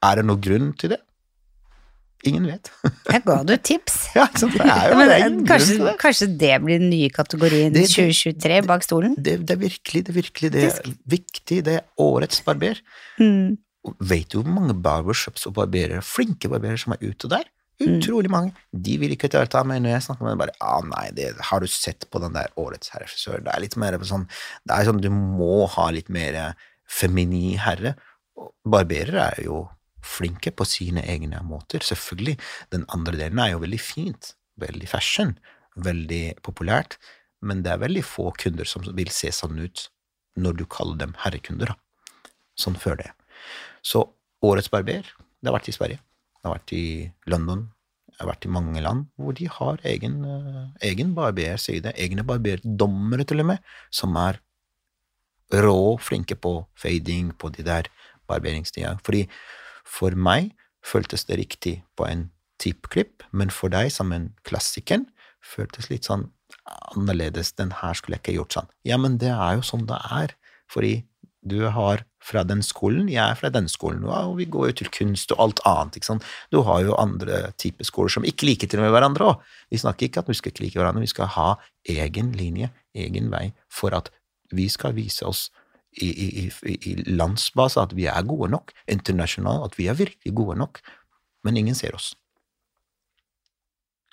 Er det noen grunn til det? Ingen vet. <laughs> Jeg ga du tips. Ja, det er jo, <laughs> Men, det er kanskje, det. kanskje, det blir den nye kategorien det, 2023 bak stolen? Det, det, er virkelig, det er virkelig det er viktig. Det er årets barber. Mm. Vet du hvor mange barbershops og barberere, flinke barberere som er ute der? Mm. Utrolig mange. De vil ikke delta, med når jeg snakker med dem, bare ah, nei, det, har du sett på den der Årets herrefrisør? Det er litt mer sånn Det er sånn du må ha litt mer feminin herre. Barberere er jo flinke på sine egne måter, selvfølgelig. Den andre delen er jo veldig fint. Veldig fashion. Veldig populært. Men det er veldig få kunder som vil se sånn ut når du kaller dem herrekunder. Da. Sånn før det. Så årets barber, det har vært i Sverige, det har vært i London, Jeg har vært i mange land hvor de har egen, uh, egen barberside, egne barberdommere til og med, som er rå flinke på fading, på de der barberingstida. Fordi for meg føltes det riktig på en tippklipp, men for deg som en klassiker føltes litt sånn annerledes. Den her skulle jeg ikke gjort sånn. Ja, men det er jo sånn det er, fordi du har fra den skolen, jeg er fra den skolen, og vi går jo til kunst og alt annet. ikke sant? Du har jo andre typer skoler som ikke liker til med hverandre òg. Vi snakker ikke at vi skal ikke like hverandre, vi skal ha egen linje, egen vei, for at vi skal vise oss i, i, i, i landsbase at vi er gode nok, internasjonalt, at vi er virkelig gode nok, men ingen ser oss.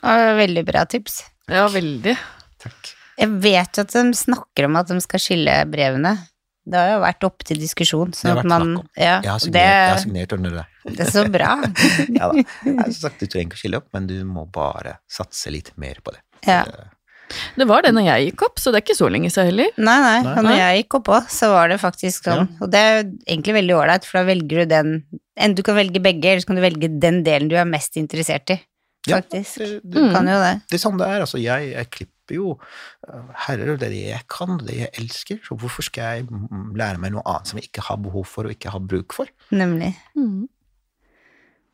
Veldig bra tips. Ja, veldig. Takk. Jeg vet jo at de snakker om at de skal skille brevene. Det har jo vært oppe til diskusjon. Sånn det har vært man, ja, jeg, har signert, det, jeg har signert under det. <laughs> Det er så bra. <laughs> ja da. Jeg har sagt, du trenger ikke å skille opp, men du må bare satse litt mer på det. Ja. Det var det når jeg gikk opp, så det er ikke så lenge siden heller. Nei, nei, nei. og når jeg gikk opp òg, så var det faktisk sånn. Ja. Og det er egentlig veldig ålreit, for da velger du den Enten du kan velge begge, eller så kan du velge den delen du er mest interessert i. Faktisk. Ja, det, det, kan jo det. Det er sånn det er. Altså, jeg, er klipper hjelper jo eh, herrer, det er det jeg kan, det jeg elsker, så hvorfor skal jeg lære meg noe annet som jeg ikke har behov for og ikke har bruk for? Nemlig. Mm.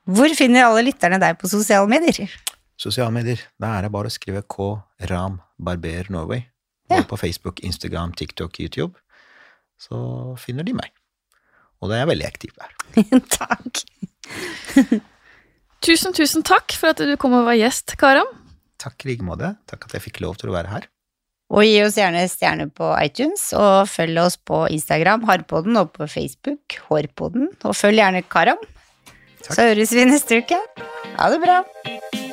Hvor finner alle lytterne deg på sosiale medier? Sosiale medier, da er det bare å skrive K Ram Barber Norway. Ja. På Facebook, Instagram, TikTok, YouTube. Så finner de meg. Og da er jeg veldig aktiv der. <laughs> takk. tusen, tusen takk for at du kom og var gjest, Karam. Takk i like måte. Takk at jeg fikk lov til å være her. Og gi oss gjerne stjerne på iTunes, og følg oss på Instagram, Harpoden og på Facebook, Hårpodden. Og følg gjerne Karam. Takk. Så høres vi neste uke. Ha det bra.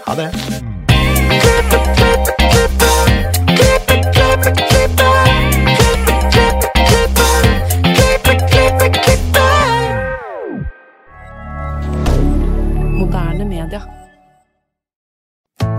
Ha det. Moderne media.